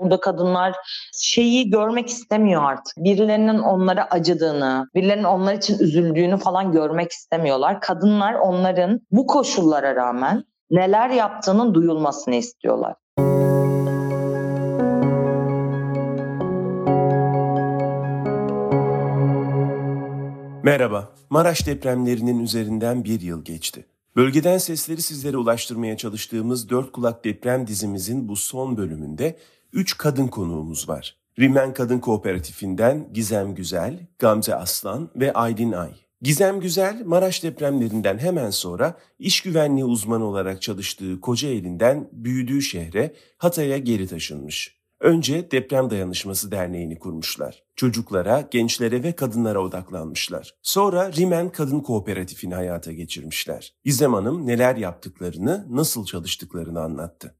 Burada kadınlar şeyi görmek istemiyor artık. Birilerinin onlara acıdığını, birilerinin onlar için üzüldüğünü falan görmek istemiyorlar. Kadınlar onların bu koşullara rağmen neler yaptığının duyulmasını istiyorlar. Merhaba, Maraş depremlerinin üzerinden bir yıl geçti. Bölgeden sesleri sizlere ulaştırmaya çalıştığımız Dört Kulak Deprem dizimizin bu son bölümünde üç kadın konuğumuz var. Rimen Kadın Kooperatifinden Gizem Güzel, Gamze Aslan ve Aydin Ay. Gizem Güzel, Maraş depremlerinden hemen sonra iş güvenliği uzmanı olarak çalıştığı Kocaeli'nden büyüdüğü şehre Hatay'a geri taşınmış. Önce Deprem Dayanışması Derneği'ni kurmuşlar. Çocuklara, gençlere ve kadınlara odaklanmışlar. Sonra Rimen Kadın Kooperatifini hayata geçirmişler. Gizem Hanım neler yaptıklarını, nasıl çalıştıklarını anlattı.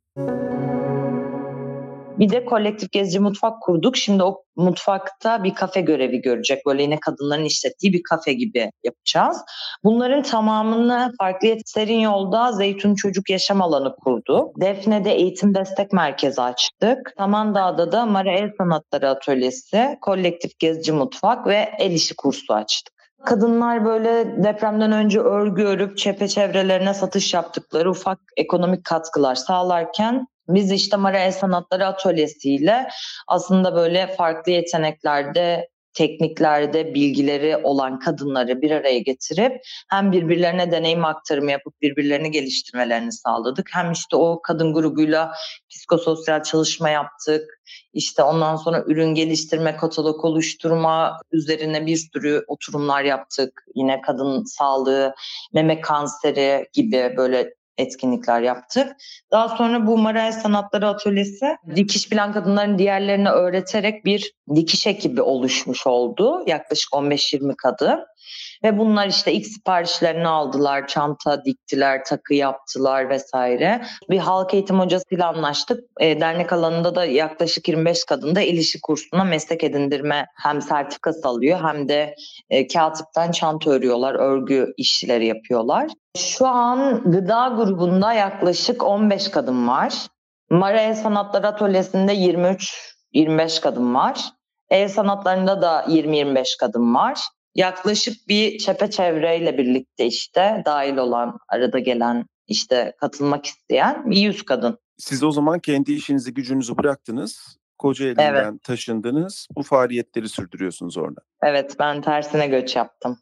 Bir de kolektif gezici mutfak kurduk. Şimdi o mutfakta bir kafe görevi görecek. Böyle yine kadınların işlettiği bir kafe gibi yapacağız. Bunların tamamını farklı Serin Yolda Zeytun Çocuk Yaşam Alanı kurdu. Defne'de Eğitim Destek Merkezi açtık. Samandağ'da da Mara El Sanatları Atölyesi, kolektif gezici mutfak ve el işi kursu açtık. Kadınlar böyle depremden önce örgü örüp çevrelerine satış yaptıkları ufak ekonomik katkılar sağlarken biz işte Mara Sanatları Atölyesi ile aslında böyle farklı yeteneklerde tekniklerde bilgileri olan kadınları bir araya getirip hem birbirlerine deneyim aktarımı yapıp birbirlerini geliştirmelerini sağladık. Hem işte o kadın grubuyla psikososyal çalışma yaptık. İşte ondan sonra ürün geliştirme, katalog oluşturma üzerine bir sürü oturumlar yaptık. Yine kadın sağlığı, meme kanseri gibi böyle etkinlikler yaptık. Daha sonra bu Maray Sanatları Atölyesi dikiş bilen kadınların diğerlerine öğreterek bir dikiş ekibi oluşmuş oldu. Yaklaşık 15-20 kadın. Ve bunlar işte ilk siparişlerini aldılar, çanta diktiler, takı yaptılar vesaire. Bir halk eğitim hocasıyla anlaştık. E, dernek alanında da yaklaşık 25 kadın da el kursuna meslek edindirme hem sertifikası alıyor hem de e, katipten çanta örüyorlar, örgü işleri yapıyorlar. Şu an gıda grubunda yaklaşık 15 kadın var. Mara Sanatları Atölyesi'nde 23-25 kadın var. El sanatlarında da 20-25 kadın var yaklaşık bir çepeçevreyle birlikte işte dahil olan, arada gelen, işte katılmak isteyen bir yüz kadın. Siz o zaman kendi işinizi, gücünüzü bıraktınız. Kocaeli'nden evet. taşındınız. Bu faaliyetleri sürdürüyorsunuz orada. Evet, ben tersine göç yaptım.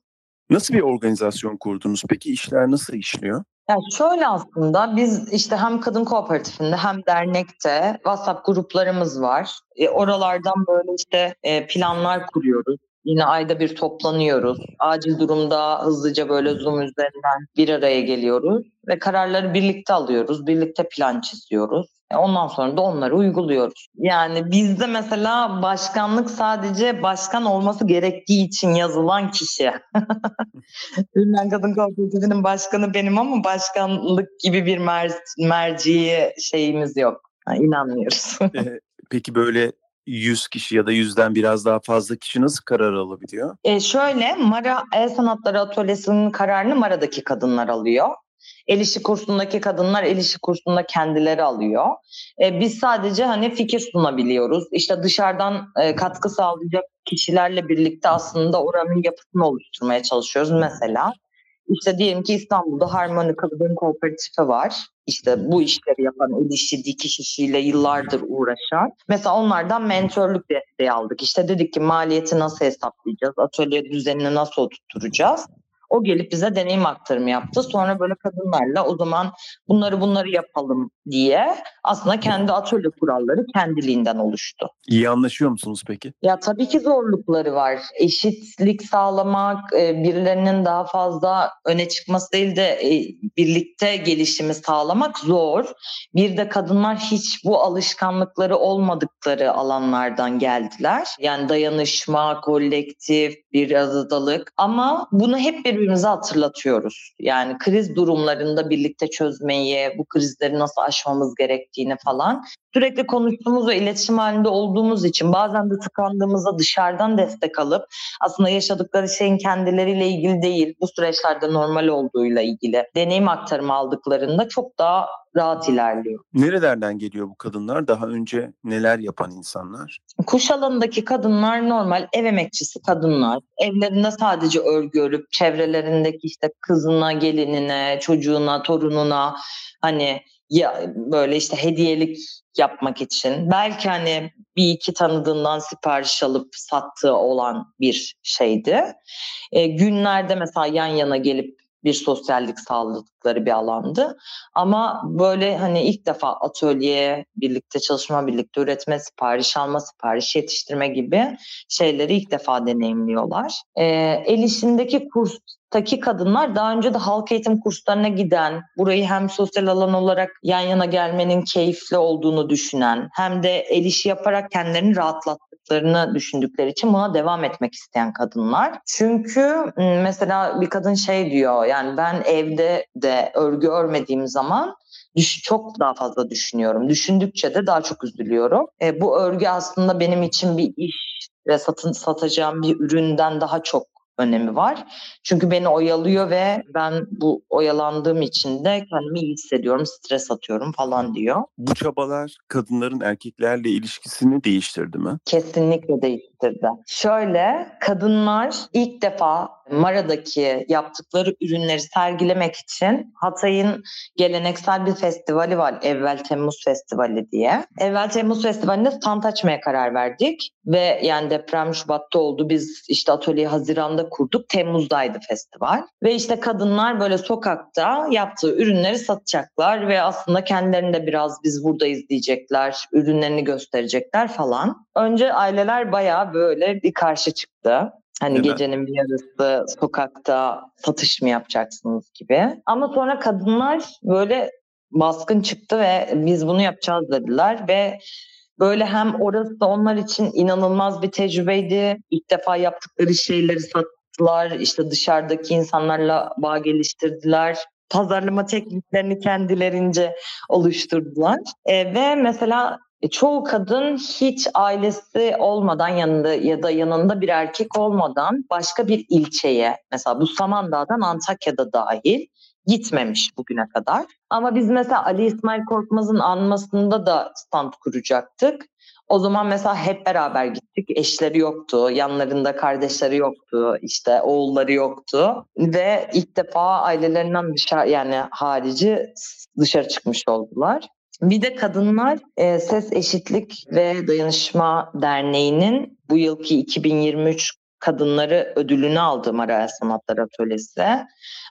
Nasıl bir organizasyon kurdunuz? Peki işler nasıl işliyor? Yani şöyle aslında biz işte hem kadın kooperatifinde hem dernekte WhatsApp gruplarımız var. E, oralardan böyle işte e, planlar kuruyoruz. Yine ayda bir toplanıyoruz. Acil durumda hızlıca böyle Zoom üzerinden bir araya geliyoruz ve kararları birlikte alıyoruz. Birlikte plan çiziyoruz. E, ondan sonra da onları uyguluyoruz. Yani bizde mesela başkanlık sadece başkan olması gerektiği için yazılan kişi. Ünlem Kadın Kooperatifinin başkanı benim ama başkanlık gibi bir mer- merci şeyimiz yok. Yani inanmıyoruz. Peki böyle 100 kişi ya da 100'den biraz daha fazla kişi nasıl karar alabiliyor? E şöyle Mara El Sanatları Atölyesi'nin kararını Mara'daki kadınlar alıyor. El işi kursundaki kadınlar el işi kursunda kendileri alıyor. E, biz sadece hani fikir sunabiliyoruz. İşte dışarıdan e, katkı sağlayacak kişilerle birlikte aslında oranın yapısını oluşturmaya çalışıyoruz. Mesela işte diyelim ki İstanbul'da Harmoni Kadın Kooperatifi var. İşte bu işleri yapan, el işi, dikiş işiyle yıllardır uğraşan. Mesela onlardan mentörlük desteği aldık. İşte dedik ki maliyeti nasıl hesaplayacağız, atölye düzenini nasıl oturtturacağız. O gelip bize deneyim aktarımı yaptı. Sonra böyle kadınlarla o zaman bunları bunları yapalım diye aslında kendi atölye kuralları kendiliğinden oluştu. İyi anlaşıyor musunuz peki? Ya tabii ki zorlukları var. Eşitlik sağlamak, e, birilerinin daha fazla öne çıkması değil de e, birlikte gelişimi sağlamak zor. Bir de kadınlar hiç bu alışkanlıkları olmadıkları alanlardan geldiler. Yani dayanışma, kolektif, bir aradalık ama bunu hep birbirimize hatırlatıyoruz. Yani kriz durumlarında birlikte çözmeyi, bu krizleri nasıl aşmamız gerektiğini falan sürekli konuştuğumuz ve iletişim halinde olduğumuz için bazen de tıkandığımızda dışarıdan destek alıp aslında yaşadıkları şeyin kendileriyle ilgili değil bu süreçlerde normal olduğuyla ilgili deneyim aktarımı aldıklarında çok daha rahat ilerliyor. Nerelerden geliyor bu kadınlar? Daha önce neler yapan insanlar? Kuşalanındaki kadınlar normal ev emekçisi kadınlar. Evlerinde sadece örgü örüp çevrelerindeki işte kızına, gelinine, çocuğuna, torununa hani ya böyle işte hediyelik yapmak için belki hani bir iki tanıdığından sipariş alıp sattığı olan bir şeydi. E, günlerde mesela yan yana gelip bir sosyallik sağladıkları bir alandı. Ama böyle hani ilk defa atölye, birlikte çalışma, birlikte üretme, sipariş alma, sipariş yetiştirme gibi şeyleri ilk defa deneyimliyorlar. Ee, el işindeki kurstaki kadınlar daha önce de halk eğitim kurslarına giden, burayı hem sosyal alan olarak yan yana gelmenin keyifli olduğunu düşünen, hem de el işi yaparak kendilerini rahatlat yaptıklarını düşündükleri için buna devam etmek isteyen kadınlar. Çünkü mesela bir kadın şey diyor yani ben evde de örgü örmediğim zaman çok daha fazla düşünüyorum. Düşündükçe de daha çok üzülüyorum. E, bu örgü aslında benim için bir iş ve satın satacağım bir üründen daha çok önemi var. Çünkü beni oyalıyor ve ben bu oyalandığım için de kendimi iyi hissediyorum, stres atıyorum falan diyor. Bu çabalar kadınların erkeklerle ilişkisini değiştirdi mi? Kesinlikle değiştirdi. Şöyle kadınlar ilk defa Mara'daki yaptıkları ürünleri sergilemek için Hatay'ın geleneksel bir festivali var. Evvel Temmuz Festivali diye. Evvel Temmuz Festivali'nde stand açmaya karar verdik. Ve yani deprem Şubat'ta oldu. Biz işte atölyeyi Haziran'da kurduk. Temmuz'daydı festival. Ve işte kadınlar böyle sokakta yaptığı ürünleri satacaklar ve aslında kendilerini de biraz biz buradayız diyecekler. Ürünlerini gösterecekler falan. Önce aileler bayağı böyle bir karşı çıktı. Hani Değil gecenin bir yarısı sokakta satış mı yapacaksınız gibi. Ama sonra kadınlar böyle baskın çıktı ve biz bunu yapacağız dediler ve böyle hem orası da onlar için inanılmaz bir tecrübeydi. İlk defa yaptıkları şeyleri sattılar. İşte dışarıdaki insanlarla bağ geliştirdiler pazarlama tekniklerini kendilerince oluşturdular. E, ve mesela çoğu kadın hiç ailesi olmadan yanında ya da yanında bir erkek olmadan başka bir ilçeye mesela bu Samandağ'dan Antakya'da dahil gitmemiş bugüne kadar. Ama biz mesela Ali İsmail Korkmaz'ın anmasında da stand kuracaktık. O zaman mesela hep beraber gittik. Eşleri yoktu, yanlarında kardeşleri yoktu, işte oğulları yoktu ve ilk defa ailelerinden dışarı yani harici dışarı çıkmış oldular. Bir de Kadınlar e, Ses Eşitlik ve Dayanışma Derneği'nin bu yılki 2023 kadınları ödülünü aldı Maraya Sanatlar Atölyesi.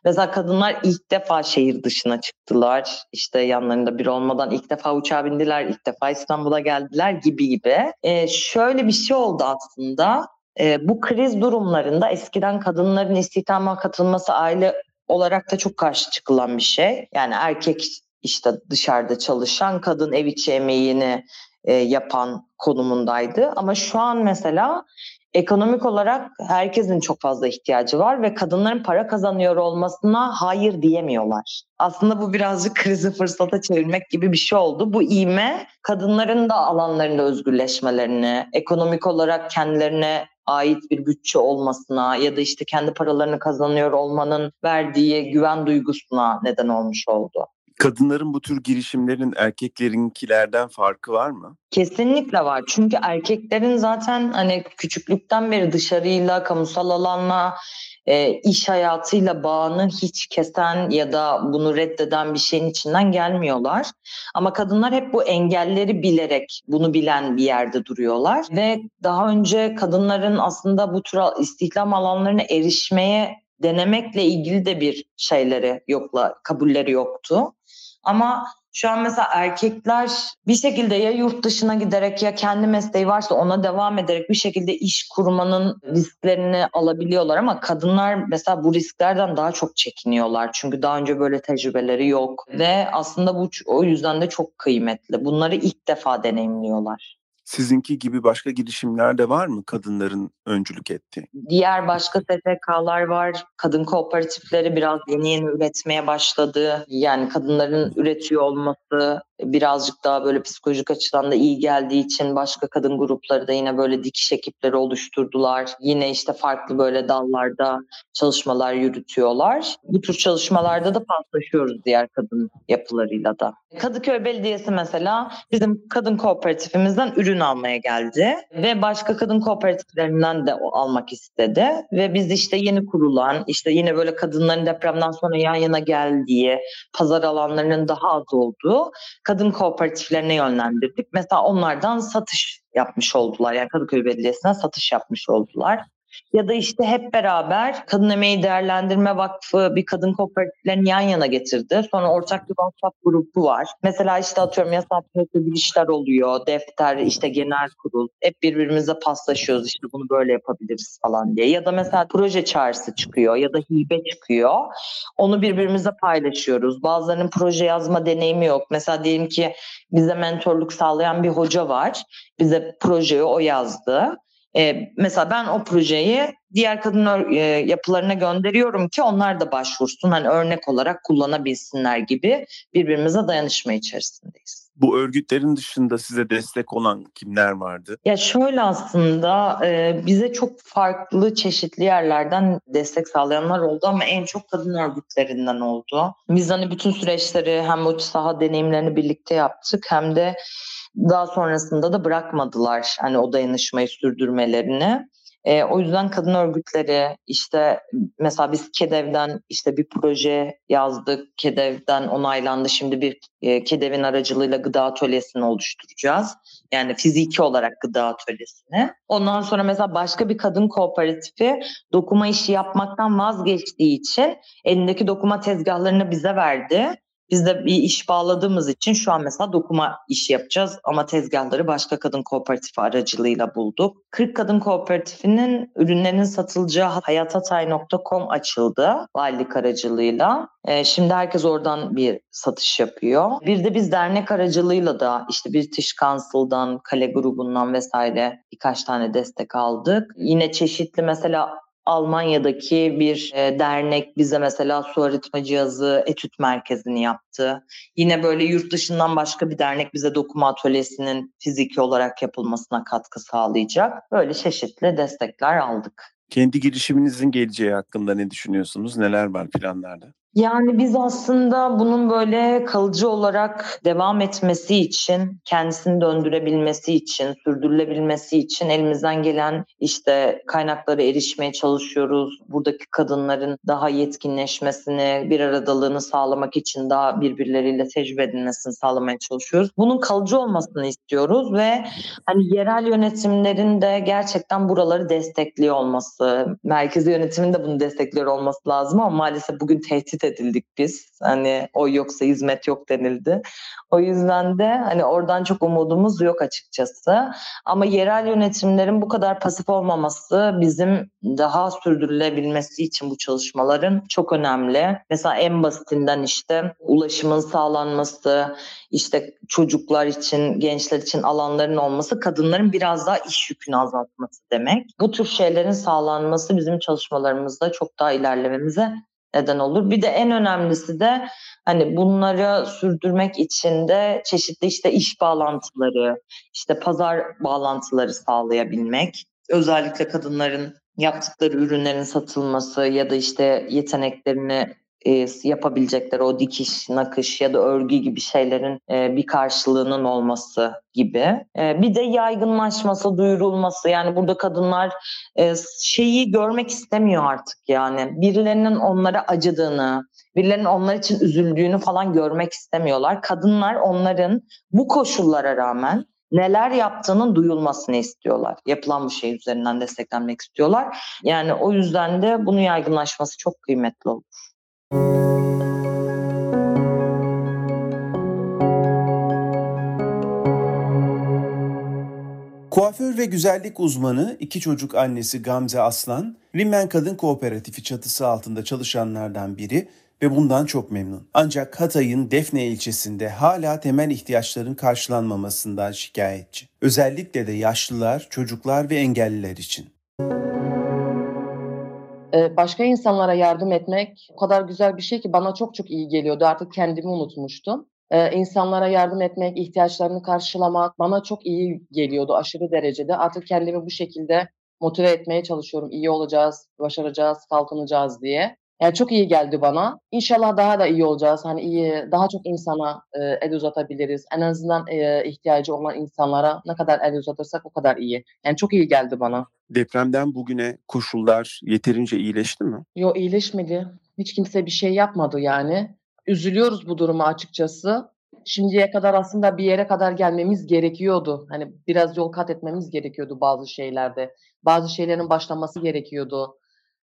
Mesela kadınlar ilk defa şehir dışına çıktılar. İşte yanlarında bir olmadan ilk defa uçağa bindiler, ilk defa İstanbul'a geldiler gibi gibi. Ee, şöyle bir şey oldu aslında. Ee, bu kriz durumlarında eskiden kadınların istihdama katılması aile olarak da çok karşı çıkılan bir şey. Yani erkek işte dışarıda çalışan kadın ev içi emeğini e, yapan konumundaydı. Ama şu an mesela ekonomik olarak herkesin çok fazla ihtiyacı var ve kadınların para kazanıyor olmasına hayır diyemiyorlar. Aslında bu birazcık krizi fırsata çevirmek gibi bir şey oldu. Bu iğme kadınların da alanlarında özgürleşmelerini, ekonomik olarak kendilerine ait bir bütçe olmasına ya da işte kendi paralarını kazanıyor olmanın verdiği güven duygusuna neden olmuş oldu. Kadınların bu tür girişimlerin erkeklerinkilerden farkı var mı? Kesinlikle var. Çünkü erkeklerin zaten hani küçüklükten beri dışarıyla, kamusal alanla, e, iş hayatıyla bağını hiç kesen ya da bunu reddeden bir şeyin içinden gelmiyorlar. Ama kadınlar hep bu engelleri bilerek, bunu bilen bir yerde duruyorlar. Ve daha önce kadınların aslında bu tür istihdam alanlarına erişmeye denemekle ilgili de bir şeyleri yokla kabulleri yoktu. Ama şu an mesela erkekler bir şekilde ya yurt dışına giderek ya kendi mesleği varsa ona devam ederek bir şekilde iş kurmanın risklerini alabiliyorlar ama kadınlar mesela bu risklerden daha çok çekiniyorlar. Çünkü daha önce böyle tecrübeleri yok ve aslında bu o yüzden de çok kıymetli. Bunları ilk defa deneyimliyorlar. Sizinki gibi başka girişimler de var mı kadınların öncülük ettiği? Diğer başka STK'lar var. Kadın kooperatifleri biraz yeni yeni üretmeye başladı. Yani kadınların üretiyor olması birazcık daha böyle psikolojik açıdan da iyi geldiği için başka kadın grupları da yine böyle dikiş ekipleri oluşturdular. Yine işte farklı böyle dallarda çalışmalar yürütüyorlar. Bu tür çalışmalarda da paslaşıyoruz diğer kadın yapılarıyla da. Kadıköy Belediyesi mesela bizim kadın kooperatifimizden ürün almaya geldi ve başka kadın kooperatiflerinden de almak istedi ve biz işte yeni kurulan işte yine böyle kadınların depremden sonra yan yana geldiği pazar alanlarının daha az olduğu kadın kooperatiflerine yönlendirdik. Mesela onlardan satış yapmış oldular. Yani Kadıköy Belediyesi'ne satış yapmış oldular. Ya da işte hep beraber Kadın Emeği Değerlendirme Vakfı bir kadın kooperatiflerini yan yana getirdi. Sonra ortak bir WhatsApp grubu var. Mesela işte atıyorum yasal bir işler oluyor. Defter, işte genel kurul. Hep birbirimize paslaşıyoruz işte bunu böyle yapabiliriz falan diye. Ya da mesela proje çağrısı çıkıyor ya da hibe çıkıyor. Onu birbirimize paylaşıyoruz. Bazılarının proje yazma deneyimi yok. Mesela diyelim ki bize mentorluk sağlayan bir hoca var. Bize projeyi o yazdı. E, mesela ben o projeyi diğer kadın e, yapılarına gönderiyorum ki onlar da başvursun. Hani örnek olarak kullanabilsinler gibi birbirimize dayanışma içerisindeyiz. Bu örgütlerin dışında size destek olan kimler vardı? Ya şöyle aslında e, bize çok farklı çeşitli yerlerden destek sağlayanlar oldu ama en çok kadın örgütlerinden oldu. Biz hani bütün süreçleri hem o saha deneyimlerini birlikte yaptık hem de daha sonrasında da bırakmadılar hani o dayanışmayı sürdürmelerini. E, o yüzden kadın örgütleri işte mesela biz KEDEV'den işte bir proje yazdık. KEDEV'den onaylandı. Şimdi bir e, KEDEV'in aracılığıyla gıda atölyesini oluşturacağız. Yani fiziki olarak gıda atölyesini. Ondan sonra mesela başka bir kadın kooperatifi dokuma işi yapmaktan vazgeçtiği için elindeki dokuma tezgahlarını bize verdi. Biz de bir iş bağladığımız için şu an mesela dokuma işi yapacağız ama tezgahları başka kadın kooperatifi aracılığıyla bulduk. 40 Kadın Kooperatifinin ürünlerinin satılacağı hayatatay.com açıldı valilik aracılığıyla. Ee, şimdi herkes oradan bir satış yapıyor. Bir de biz dernek aracılığıyla da işte British Council'dan, Kale grubundan vesaire birkaç tane destek aldık. Yine çeşitli mesela Almanya'daki bir e, dernek bize mesela su arıtma cihazı etüt merkezini yaptı. Yine böyle yurt dışından başka bir dernek bize dokuma atölyesinin fiziki olarak yapılmasına katkı sağlayacak. Böyle çeşitli destekler aldık. Kendi girişiminizin geleceği hakkında ne düşünüyorsunuz? Neler var planlarda? Yani biz aslında bunun böyle kalıcı olarak devam etmesi için, kendisini döndürebilmesi için, sürdürülebilmesi için elimizden gelen işte kaynaklara erişmeye çalışıyoruz. Buradaki kadınların daha yetkinleşmesini, bir aradalığını sağlamak için daha birbirleriyle tecrübe edilmesini sağlamaya çalışıyoruz. Bunun kalıcı olmasını istiyoruz ve hani yerel yönetimlerin de gerçekten buraları destekliyor olması, merkezi yönetimin de bunu destekliyor olması lazım ama maalesef bugün tehdit edildik biz. Hani o yoksa hizmet yok denildi. O yüzden de hani oradan çok umudumuz yok açıkçası. Ama yerel yönetimlerin bu kadar pasif olmaması bizim daha sürdürülebilmesi için bu çalışmaların çok önemli. Mesela en basitinden işte ulaşımın sağlanması, işte çocuklar için, gençler için alanların olması, kadınların biraz daha iş yükünü azaltması demek. Bu tür şeylerin sağlanması bizim çalışmalarımızda çok daha ilerlememize neden olur. Bir de en önemlisi de hani bunları sürdürmek için de çeşitli işte iş bağlantıları, işte pazar bağlantıları sağlayabilmek. Özellikle kadınların yaptıkları ürünlerin satılması ya da işte yeteneklerini e, yapabilecekleri o dikiş, nakış ya da örgü gibi şeylerin e, bir karşılığının olması gibi. E, bir de yaygınlaşması, duyurulması. Yani burada kadınlar e, şeyi görmek istemiyor artık yani. Birilerinin onlara acıdığını, birilerinin onlar için üzüldüğünü falan görmek istemiyorlar. Kadınlar onların bu koşullara rağmen neler yaptığının duyulmasını istiyorlar. Yapılan bu şey üzerinden desteklenmek istiyorlar. Yani o yüzden de bunun yaygınlaşması çok kıymetli olur. Kuaför ve güzellik uzmanı, iki çocuk annesi Gamze Aslan, Rimmen Kadın Kooperatifi çatısı altında çalışanlardan biri ve bundan çok memnun. Ancak Hatay'ın Defne ilçesinde hala temel ihtiyaçların karşılanmamasından şikayetçi. Özellikle de yaşlılar, çocuklar ve engelliler için. Ee, başka insanlara yardım etmek o kadar güzel bir şey ki bana çok çok iyi geliyordu. Artık kendimi unutmuştum. Ee, insanlara yardım etmek, ihtiyaçlarını karşılamak bana çok iyi geliyordu aşırı derecede. Artık kendimi bu şekilde motive etmeye çalışıyorum. İyi olacağız, başaracağız, kalkınacağız diye. Yani çok iyi geldi bana. İnşallah daha da iyi olacağız. Hani iyi, daha çok insana e, el uzatabiliriz. En azından e, ihtiyacı olan insanlara ne kadar el uzatırsak o kadar iyi. Yani çok iyi geldi bana. Depremden bugüne koşullar yeterince iyileşti mi? Yok iyileşmedi. Hiç kimse bir şey yapmadı yani. Üzülüyoruz bu duruma açıkçası. Şimdiye kadar aslında bir yere kadar gelmemiz gerekiyordu. Hani biraz yol kat etmemiz gerekiyordu bazı şeylerde. Bazı şeylerin başlaması gerekiyordu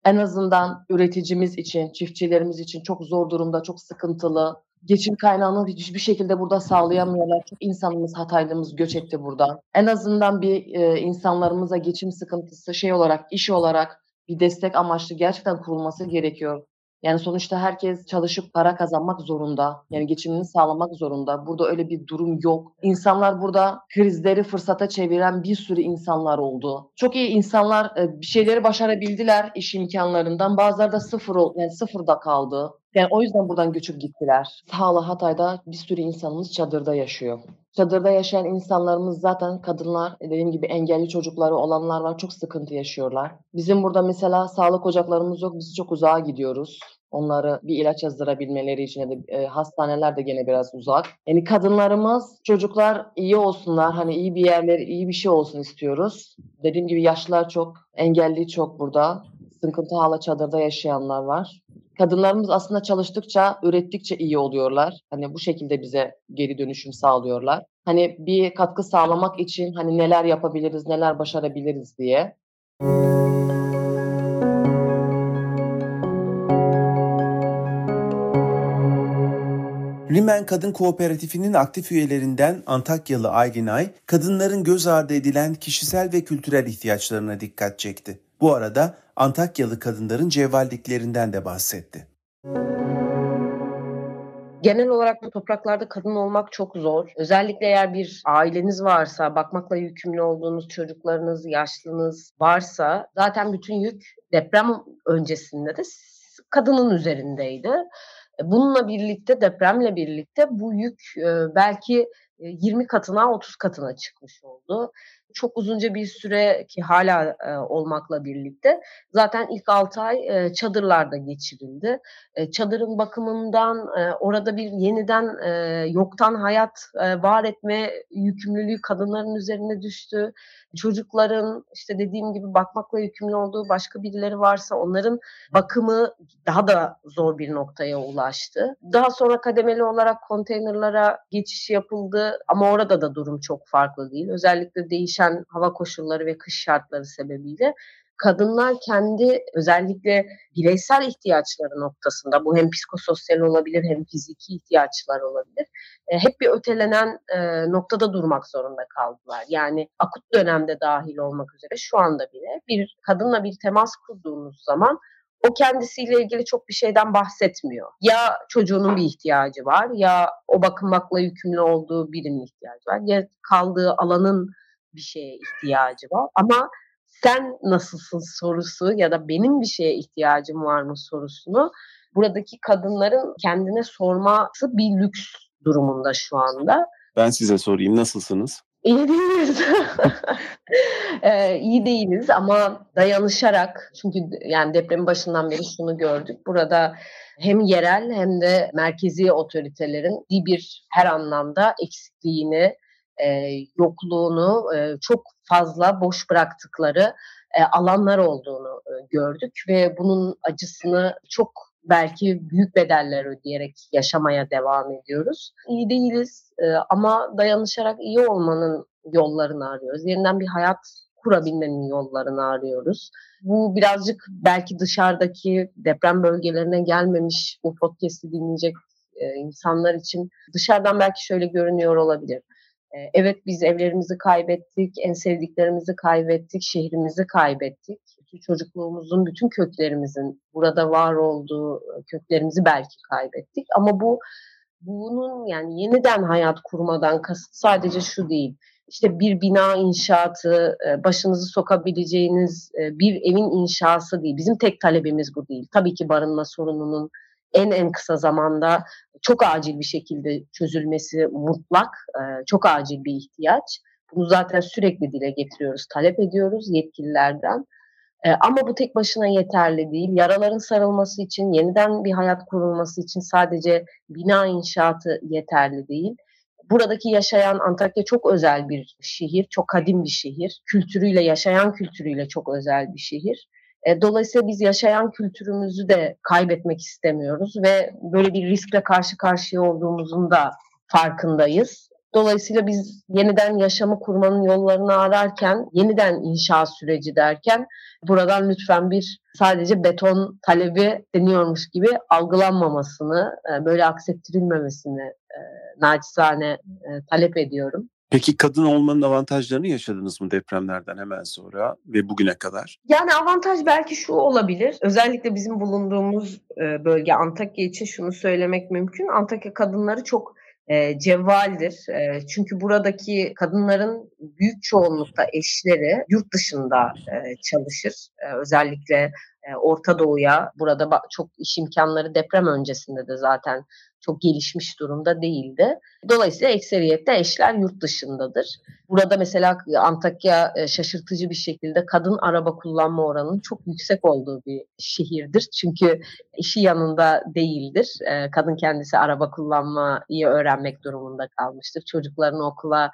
en azından üreticimiz için, çiftçilerimiz için çok zor durumda, çok sıkıntılı. Geçim kaynağını hiçbir şekilde burada sağlayamıyorlar. Çok insanımız, Hataylımız göç etti buradan. En azından bir e, insanlarımıza geçim sıkıntısı şey olarak, iş olarak bir destek amaçlı gerçekten kurulması gerekiyor. Yani sonuçta herkes çalışıp para kazanmak zorunda. Yani geçimini sağlamak zorunda. Burada öyle bir durum yok. İnsanlar burada krizleri fırsata çeviren bir sürü insanlar oldu. Çok iyi insanlar e, bir şeyleri başarabildiler iş imkanlarından. Bazıları da sıfır yani sıfırda kaldı. Yani o yüzden buradan göçüp gittiler. Sağla Hatay'da bir sürü insanımız çadırda yaşıyor. Çadırda yaşayan insanlarımız zaten kadınlar, dediğim gibi engelli çocukları olanlar var. Çok sıkıntı yaşıyorlar. Bizim burada mesela sağlık ocaklarımız yok. Biz çok uzağa gidiyoruz. Onları bir ilaç yazdırabilmeleri için ya da e, hastaneler de gene biraz uzak. Yani kadınlarımız, çocuklar iyi olsunlar. Hani iyi bir yerler, iyi bir şey olsun istiyoruz. Dediğim gibi yaşlılar çok, engelli çok burada. Sıkıntı hala çadırda yaşayanlar var kadınlarımız aslında çalıştıkça, ürettikçe iyi oluyorlar. Hani bu şekilde bize geri dönüşüm sağlıyorlar. Hani bir katkı sağlamak için hani neler yapabiliriz, neler başarabiliriz diye. Rimen Kadın Kooperatifi'nin aktif üyelerinden Antakyalı Aylin Ay, kadınların göz ardı edilen kişisel ve kültürel ihtiyaçlarına dikkat çekti. Bu arada Antakyalı kadınların cevvalliklerinden de bahsetti. Genel olarak bu topraklarda kadın olmak çok zor. Özellikle eğer bir aileniz varsa, bakmakla yükümlü olduğunuz çocuklarınız, yaşlınız varsa zaten bütün yük deprem öncesinde de kadının üzerindeydi. Bununla birlikte depremle birlikte bu yük belki 20 katına 30 katına çıkmış oldu çok uzunca bir süre ki hala e, olmakla birlikte zaten ilk 6 ay e, çadırlarda geçirildi. E, çadırın bakımından e, orada bir yeniden e, yoktan hayat e, var etme yükümlülüğü kadınların üzerine düştü. Çocukların işte dediğim gibi bakmakla yükümlü olduğu başka birileri varsa onların bakımı daha da zor bir noktaya ulaştı. Daha sonra kademeli olarak konteynerlara geçiş yapıldı ama orada da durum çok farklı değil. Özellikle değişen hava koşulları ve kış şartları sebebiyle kadınlar kendi özellikle bireysel ihtiyaçları noktasında bu hem psikososyal olabilir hem fiziki ihtiyaçlar olabilir. E, hep bir ötelenen e, noktada durmak zorunda kaldılar. Yani akut dönemde dahil olmak üzere şu anda bile bir kadınla bir temas kurduğunuz zaman o kendisiyle ilgili çok bir şeyden bahsetmiyor. Ya çocuğunun bir ihtiyacı var ya o bakılmakla yükümlü olduğu birinin ihtiyacı var ya kaldığı alanın bir şeye ihtiyacı var. Ama sen nasılsın sorusu ya da benim bir şeye ihtiyacım var mı sorusunu buradaki kadınların kendine sorması bir lüks durumunda şu anda. Ben size sorayım nasılsınız? İyi değiliz. ee, iyi değiliz ama dayanışarak çünkü yani depremin başından beri şunu gördük. Burada hem yerel hem de merkezi otoritelerin bir her anlamda eksikliğini, e, yokluğunu e, çok fazla boş bıraktıkları e, alanlar olduğunu e, gördük ve bunun acısını çok belki büyük bedeller ödeyerek yaşamaya devam ediyoruz. İyi değiliz e, ama dayanışarak iyi olmanın yollarını arıyoruz. Yeniden bir hayat kurabilmenin yollarını arıyoruz. Bu birazcık belki dışarıdaki deprem bölgelerine gelmemiş bu podcast'i dinleyecek e, insanlar için dışarıdan belki şöyle görünüyor olabilir. Evet biz evlerimizi kaybettik, en sevdiklerimizi kaybettik, şehrimizi kaybettik. çocukluğumuzun, bütün köklerimizin burada var olduğu köklerimizi belki kaybettik. Ama bu bunun yani yeniden hayat kurmadan kasıt sadece şu değil. İşte bir bina inşaatı, başınızı sokabileceğiniz bir evin inşası değil. Bizim tek talebimiz bu değil. Tabii ki barınma sorununun en en kısa zamanda çok acil bir şekilde çözülmesi mutlak, çok acil bir ihtiyaç. Bunu zaten sürekli dile getiriyoruz, talep ediyoruz yetkililerden. Ama bu tek başına yeterli değil. Yaraların sarılması için, yeniden bir hayat kurulması için sadece bina inşaatı yeterli değil. Buradaki yaşayan Antakya çok özel bir şehir, çok kadim bir şehir. Kültürüyle, yaşayan kültürüyle çok özel bir şehir. E, dolayısıyla biz yaşayan kültürümüzü de kaybetmek istemiyoruz ve böyle bir riskle karşı karşıya olduğumuzun da farkındayız. Dolayısıyla biz yeniden yaşamı kurmanın yollarını ararken, yeniden inşa süreci derken buradan lütfen bir sadece beton talebi deniyormuş gibi algılanmamasını, e, böyle aksettirilmemesini e, naçizane talep ediyorum. Peki kadın olmanın avantajlarını yaşadınız mı depremlerden hemen sonra ve bugüne kadar? Yani avantaj belki şu olabilir. Özellikle bizim bulunduğumuz bölge Antakya için şunu söylemek mümkün. Antakya kadınları çok e, cevvaldir. E, çünkü buradaki kadınların büyük çoğunlukta eşleri yurt dışında e, çalışır. E, özellikle e, Orta Doğu'ya burada çok iş imkanları deprem öncesinde de zaten çok gelişmiş durumda değildi. Dolayısıyla ekseriyette eşler yurt dışındadır. Burada mesela Antakya e, şaşırtıcı bir şekilde kadın araba kullanma oranının çok yüksek olduğu bir şehirdir. Çünkü işi yanında değildir. E, kadın kendisi araba kullanmayı öğrenmek durumunda kalmıştır. Çocuklarını okula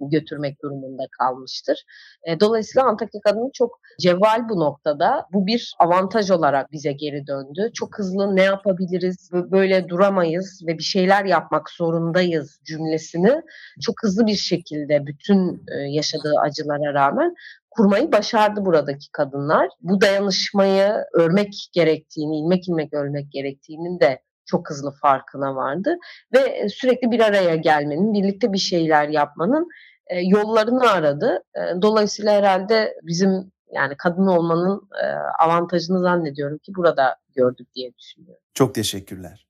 götürmek durumunda kalmıştır. E, dolayısıyla Antakya kadını çok cevval bu noktada. Bu bir avantaj olarak bize geri döndü. Çok hızlı ne yapabiliriz, böyle duramayız ve bir şeyler yapmak zorundayız cümlesini çok hızlı bir şekilde bütün e, yaşadığı acılara rağmen kurmayı başardı buradaki kadınlar. Bu dayanışmayı örmek gerektiğini, ilmek ilmek örmek gerektiğinin de çok hızlı farkına vardı ve sürekli bir araya gelmenin, birlikte bir şeyler yapmanın yollarını aradı. Dolayısıyla herhalde bizim yani kadın olmanın avantajını zannediyorum ki burada gördük diye düşünüyorum. Çok teşekkürler.